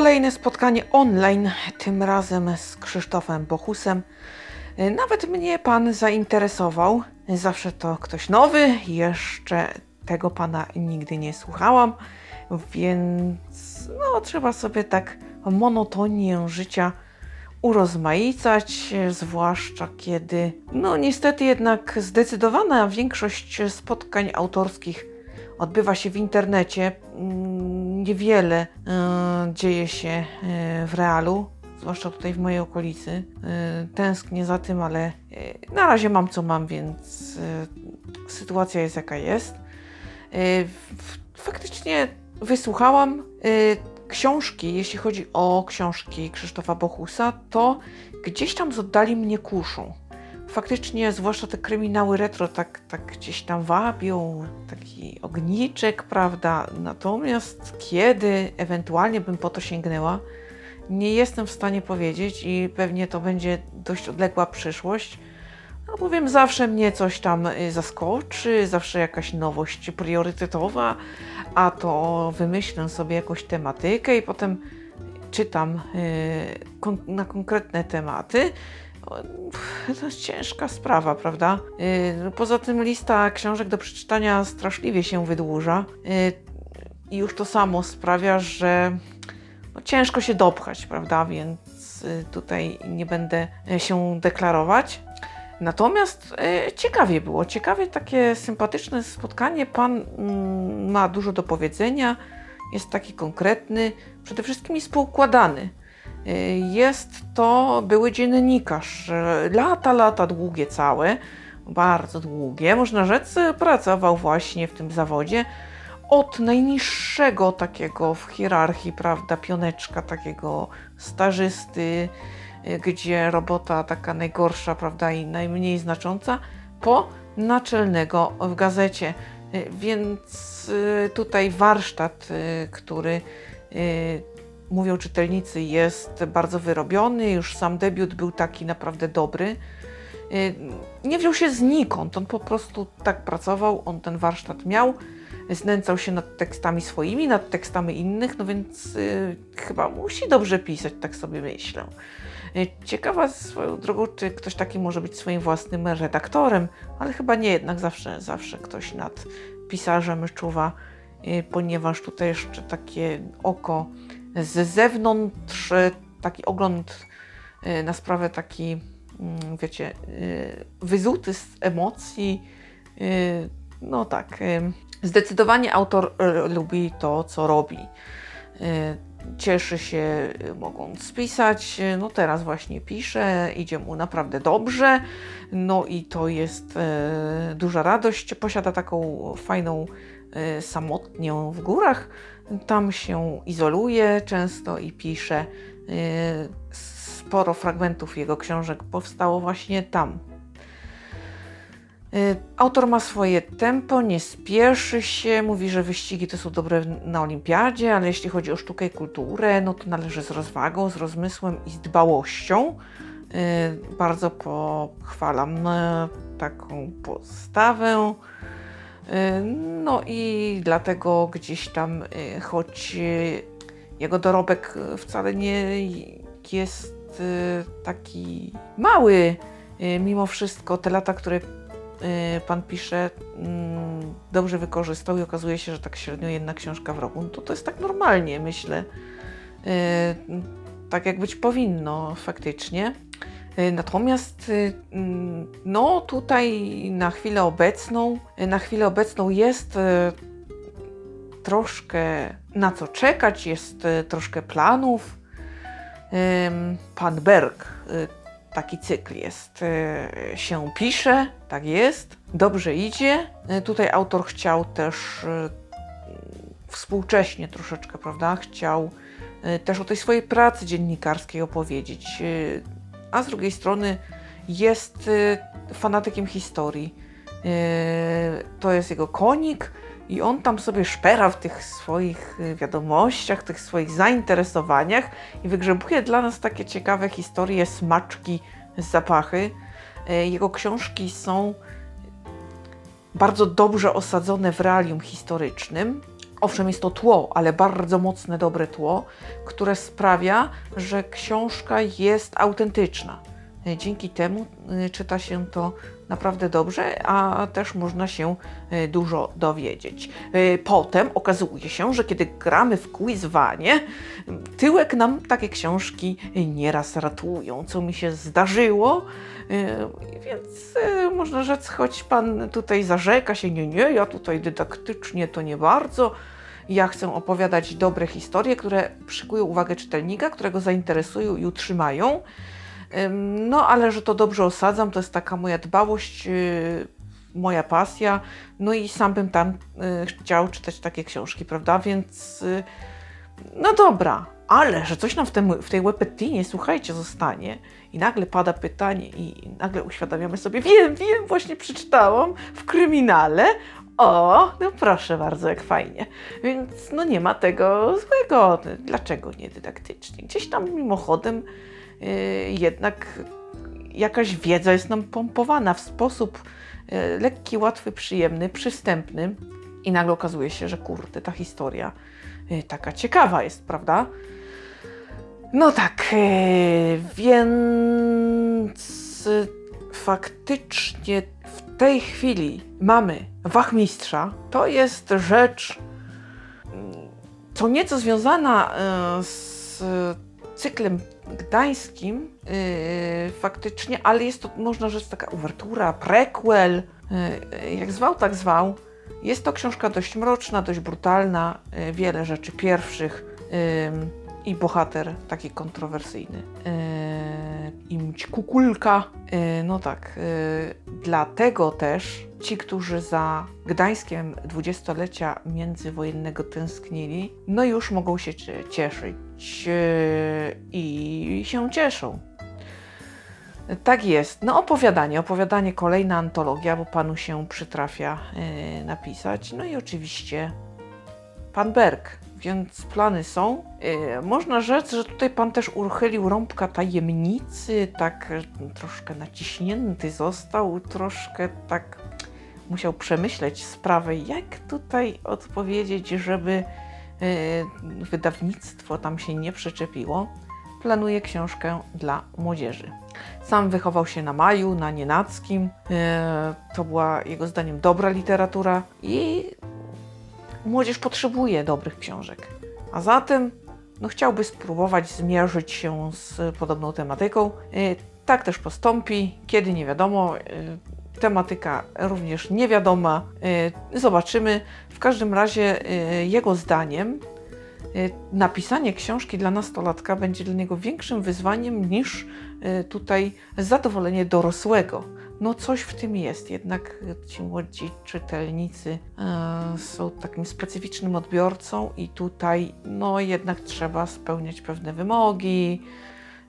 Kolejne spotkanie online, tym razem z Krzysztofem Bochusem. Nawet mnie pan zainteresował. Zawsze to ktoś nowy, jeszcze tego pana nigdy nie słuchałam, więc no, trzeba sobie tak monotonię życia urozmaicać, zwłaszcza kiedy, no niestety jednak zdecydowana większość spotkań autorskich odbywa się w internecie. Niewiele e, dzieje się e, w realu, zwłaszcza tutaj w mojej okolicy. E, Tęsknię za tym, ale na razie mam co mam, więc sytuacja jest jaka jest. Faktycznie wysłuchałam książki, jeśli chodzi o książki Krzysztofa Bochusa, to gdzieś tam z oddali mnie kuszą. Faktycznie, zwłaszcza te kryminały retro, tak, tak gdzieś tam wabią, taki ogniczek, prawda? Natomiast kiedy ewentualnie bym po to sięgnęła, nie jestem w stanie powiedzieć i pewnie to będzie dość odległa przyszłość. No bowiem zawsze mnie coś tam y, zaskoczy, zawsze jakaś nowość priorytetowa, a to wymyślę sobie jakąś tematykę i potem czytam y, na konkretne tematy. O, pff, To jest ciężka sprawa, prawda? Y, Poza tym lista książek do przeczytania straszliwie się wydłuża. Y, I już to samo sprawia, że no, ciężko się dopchać, prawda? Więc y, tutaj nie będę się deklarować. Natomiast ciekawie było, ciekawie takie sympatyczne spotkanie. Pan mm, ma dużo do powiedzenia, jest taki konkretny, przede wszystkim jest poukładany. Y, Jest to były dziennikarz, lata, lata długie całe, bardzo długie, można rzec, pracował właśnie w tym zawodzie. Od najniższego takiego w hierarchii, prawda, pioneczka, takiego stażysty, y, gdzie robota taka najgorsza, prawda, i najmniej znacząca, po naczelnego w gazecie. Y, Więc tutaj warsztat, który mówią czytelnicy, jest bardzo wyrobiony. Już sam debiut był taki naprawdę dobry. Y, Nie wziął się znikąd, on po prostu tak pracował, on ten warsztat miał, znęcał się nad tekstami swoimi, nad tekstami innych, no więc y, chyba musi dobrze pisać, tak sobie myślę. Y, Ciekawa swoją drogą, czy ktoś taki może być swoim własnym redaktorem, ale chyba nie, jednak zawsze, zawsze ktoś nad pisarzem czuwa, ponieważ tutaj jeszcze takie oko z zewnątrz, y, taki ogląd y, na sprawę taki, mm, wiecie, y, wyzuty z emocji. No tak, zdecydowanie autor lubi to, co robi. Cieszy się, mogąc pisać. Y, No teraz właśnie pisze, idzie mu naprawdę dobrze. No i to jest e, duża radość. Posiada taką fajną e, samotnię w górach. Tam się izoluje często i pisze. E, sporo fragmentów jego książek powstało właśnie tam. E, Autor ma swoje tempo, nie spieszy się, mówi, że wyścigi to są dobre na olimpiadzie, ale jeśli chodzi o sztukę i kulturę, no to należy z rozwagą, z rozmysłem i z dbałością. Y, Bardzo pochwalam taką postawę. Y, No i dlatego gdzieś tam, y, choć y, jego dorobek wcale nie jest taki mały, mimo wszystko te lata, które pan pisze, mm, dobrze wykorzystał i okazuje się, że tak średnio jedna książka w roku, no to to jest tak normalnie, myślę. Tak jak być powinno faktycznie. Y, Natomiast y, mm, no tutaj na chwilę obecną, y, na chwilę obecną jest y, troszkę na co czekać, jest troszkę planów. Pan Berg, taki cykl jest, się pisze, tak jest, dobrze idzie. Tutaj autor chciał też współcześnie troszeczkę, prawda, chciał też o tej swojej pracy dziennikarskiej opowiedzieć, a z drugiej strony jest y, fanatykiem historii. Y, To jest jego konik i on tam sobie szpera w tych swoich y, wiadomościach, tych swoich zainteresowaniach i wygrzebuje dla nas takie ciekawe historie, smaczki, zapachy. Jego książki są bardzo dobrze osadzone w realium historycznym, Owszem, jest to tło, ale bardzo mocne, dobre tło, które sprawia, że książka jest autentyczna. Y, Dzięki temu y, czyta się to naprawdę dobrze, a też można się y, dużo dowiedzieć. Potem okazuje się, że kiedy gramy w quizwanie, tyłek nam takie książki nieraz ratują, co mi się zdarzyło. Więc można rzec, choć pan tutaj zarzeka się, nie, nie, ja tutaj dydaktycznie to nie bardzo. Ja chcę opowiadać dobre historie, które przykują uwagę czytelnika, którego zainteresują i utrzymają. No, ale że to dobrze osadzam, to jest taka moja dbałość, yy, moja pasja. No i sam bym tam yy, chciał czytać takie książki, prawda? Więc yy, no dobra, ale że coś nam w, tym, w tej łepetinie, słuchajcie, zostanie i nagle pada pytanie i nagle uświadamiamy sobie, wiem, wiem, właśnie przeczytałam w kryminale. O, no proszę bardzo, jak fajnie. Więc no nie ma tego złego. Dlaczego nie dydaktycznie? Gdzieś tam mimochodem jednak jakaś wiedza jest nam pompowana w sposób yy, lekki, łatwy, przyjemny, przystępny. I nagle okazuje się, że kurde, ta historia yy, taka ciekawa jest, prawda? No tak, więc faktycznie w tej chwili mamy wachmistrza. To jest rzecz mm, co nieco związana z cyklem gdańskim yy, faktycznie, ale jest to, można rzec, taka uwertura, prequel, yy, jak zwał, tak zwał. Jest to książka dość mroczna, dość brutalna, yy, wiele rzeczy pierwszych yy, i bohater taki kontrowersyjny. Yy, Imć Kukulka. Yy, no tak, yy, dlatego też ci, którzy za Gdańskiem dwudziestolecia międzywojennego tęsknili, no już mogą się cie- cieszyć yy, i się cieszą. Tak jest. No opowiadanie, opowiadanie, kolejna antologia, bo panu się przytrafia napisać. No i oczywiście pan Berg, więc plany są. Yy, można rzec, że tutaj pan też uchylił rąbka tajemnicy, tak yy, troszkę naciśnięty został, troszkę tak musiał przemyśleć sprawę, jak tutaj odpowiedzieć, żeby yy, wydawnictwo tam się nie przyczepiło. Planuje książkę dla młodzieży. Sam wychował się na Maju, na Nienackim. Yy, to była jego zdaniem dobra literatura i młodzież potrzebuje dobrych książek. A zatem no, chciałby spróbować zmierzyć się z podobną tematyką. Yy, tak też postąpi, kiedy nie wiadomo. Yy, tematyka również niewiadoma. Yy, zobaczymy. W każdym razie jego zdaniem napisanie książki dla nastolatka będzie dla niego większym wyzwaniem niż tutaj zadowolenie dorosłego. No coś w tym jest, jednak ci młodzi czytelnicy yy, są takim specyficznym odbiorcą i tutaj no jednak trzeba spełniać pewne wymogi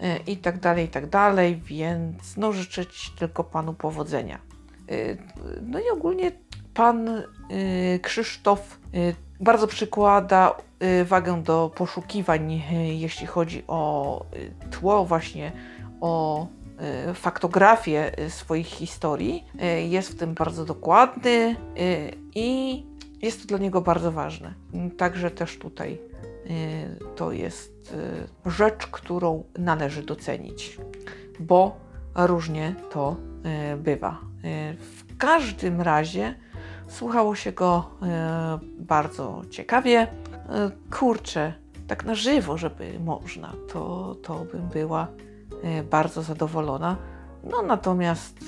yy, i tak dalej, i tak dalej, więc no życzyć tylko Panu powodzenia. Yy, No i ogólnie Pan yy, Krzysztof bardzo przykłada wagę do poszukiwań, jeśli chodzi o tło właśnie, o faktografię y, swoich historii. Y, Jest w tym bardzo dokładny i jest to dla niego bardzo ważne. Także też tutaj to jest rzecz, którą należy docenić, bo różnie to bywa. W każdym razie słuchało się go bardzo ciekawie. Kurczę, tak na żywo, żeby można, to, to bym była bardzo zadowolona. No natomiast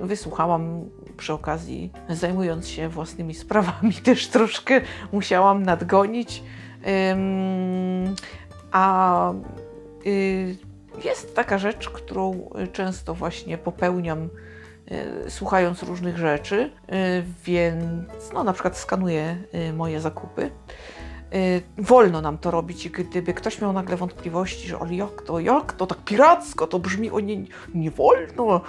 y, wysłuchałam przy okazji, zajmując się własnymi sprawami, też troszkę musiałam nadgonić. A y, jest taka rzecz, którą y, często właśnie popełniam, y, słuchając różnych rzeczy, y, więc no, na przykład skanuję y, moje zakupy. Y, Wolno nam to robić i gdyby ktoś miał nagle wątpliwości, że ale jak to, jak to, tak piracko to brzmi, o nie, nie wolno,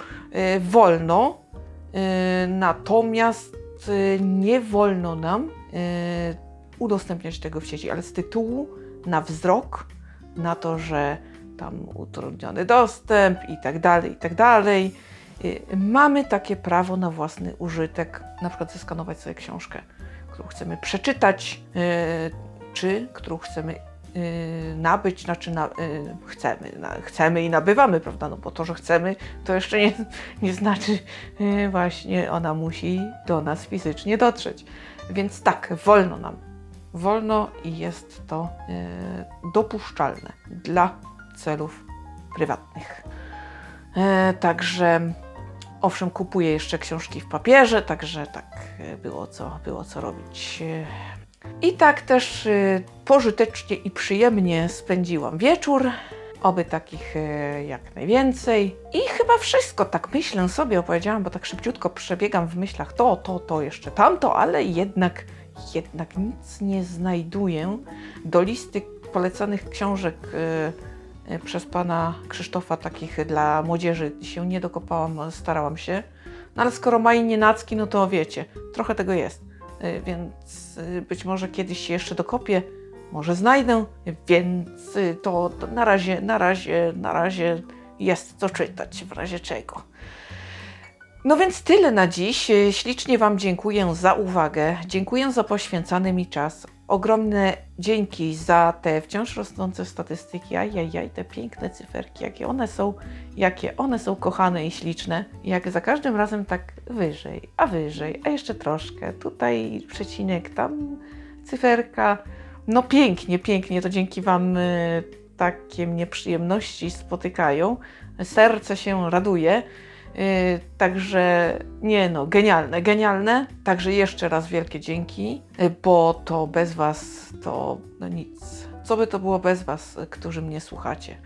Y, wolno, y, natomiast nie wolno nam udostępniać tego w sieci, ale z tytułu na wzrok, na to, że tam utrudniony dostęp i tak dalej, i tak dalej. Mamy takie prawo na własny użytek, na przykład zeskanować sobie książkę którą chcemy przeczytać, czy którą chcemy y, nabyć, znaczy na, y, chcemy, na, chcemy i nabywamy, prawda? No bo to, że chcemy, to jeszcze nie, nie znaczy y, właśnie ona musi do nas fizycznie dotrzeć. Więc tak, wolno nam. Wolno i jest to dopuszczalne dla celów prywatnych. Także owszem, kupuję jeszcze książki w papierze, także tak było co, było co robić. I tak też e, pożytecznie i przyjemnie spędziłam wieczór. Oby takich e, jak najwięcej. I chyba wszystko, tak myślę sobie, opowiedziałam, bo tak szybciutko przebiegam w myślach to, to, to, jeszcze tamto, ale jednak, jednak nic nie znajduję do listy polecanych książek e, przez pana Krzysztofa, takich dla młodzieży się nie dokopałam, starałam się. No ale skoro Maj Nienacki, no to wiecie, trochę tego jest. Y, Więc y, być może kiedyś się jeszcze dokopię, może znajdę, więc y, to, to na razie, na razie, na razie jest co czytać, w razie czego. No więc tyle na dziś. Ślicznie Wam dziękuję za uwagę. Dziękuję za poświęcany mi czas. Ogromne dzięki za te wciąż rosnące statystyki. Ajajaj, te piękne cyferki, jakie one są, jakie one są kochane i śliczne. Jak za każdym razem tak wyżej, a wyżej, a jeszcze troszkę. Tutaj przecinek, tam cyferka. No pięknie, pięknie. To dzięki Wam y, takie mnie przyjemności spotykają. Serce się raduje. Yy, także nie no, genialne, genialne. Także jeszcze raz wielkie dzięki, yy, bo to bez Was to no nic. Co by to było bez Was, którzy mnie słuchacie?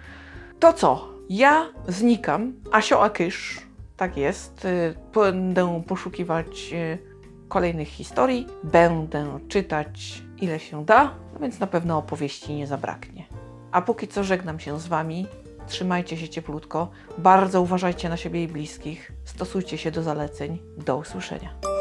To co? Ja znikam. Asio Akysz, tak jest. Yy, Będę poszukiwać kolejnych historii. Będę czytać ile się da, no więc na pewno opowieści nie zabraknie. A póki co żegnam się z Wami. Trzymajcie się cieplutko, bardzo uważajcie na siebie i bliskich, stosujcie się do zaleceń. Do usłyszenia.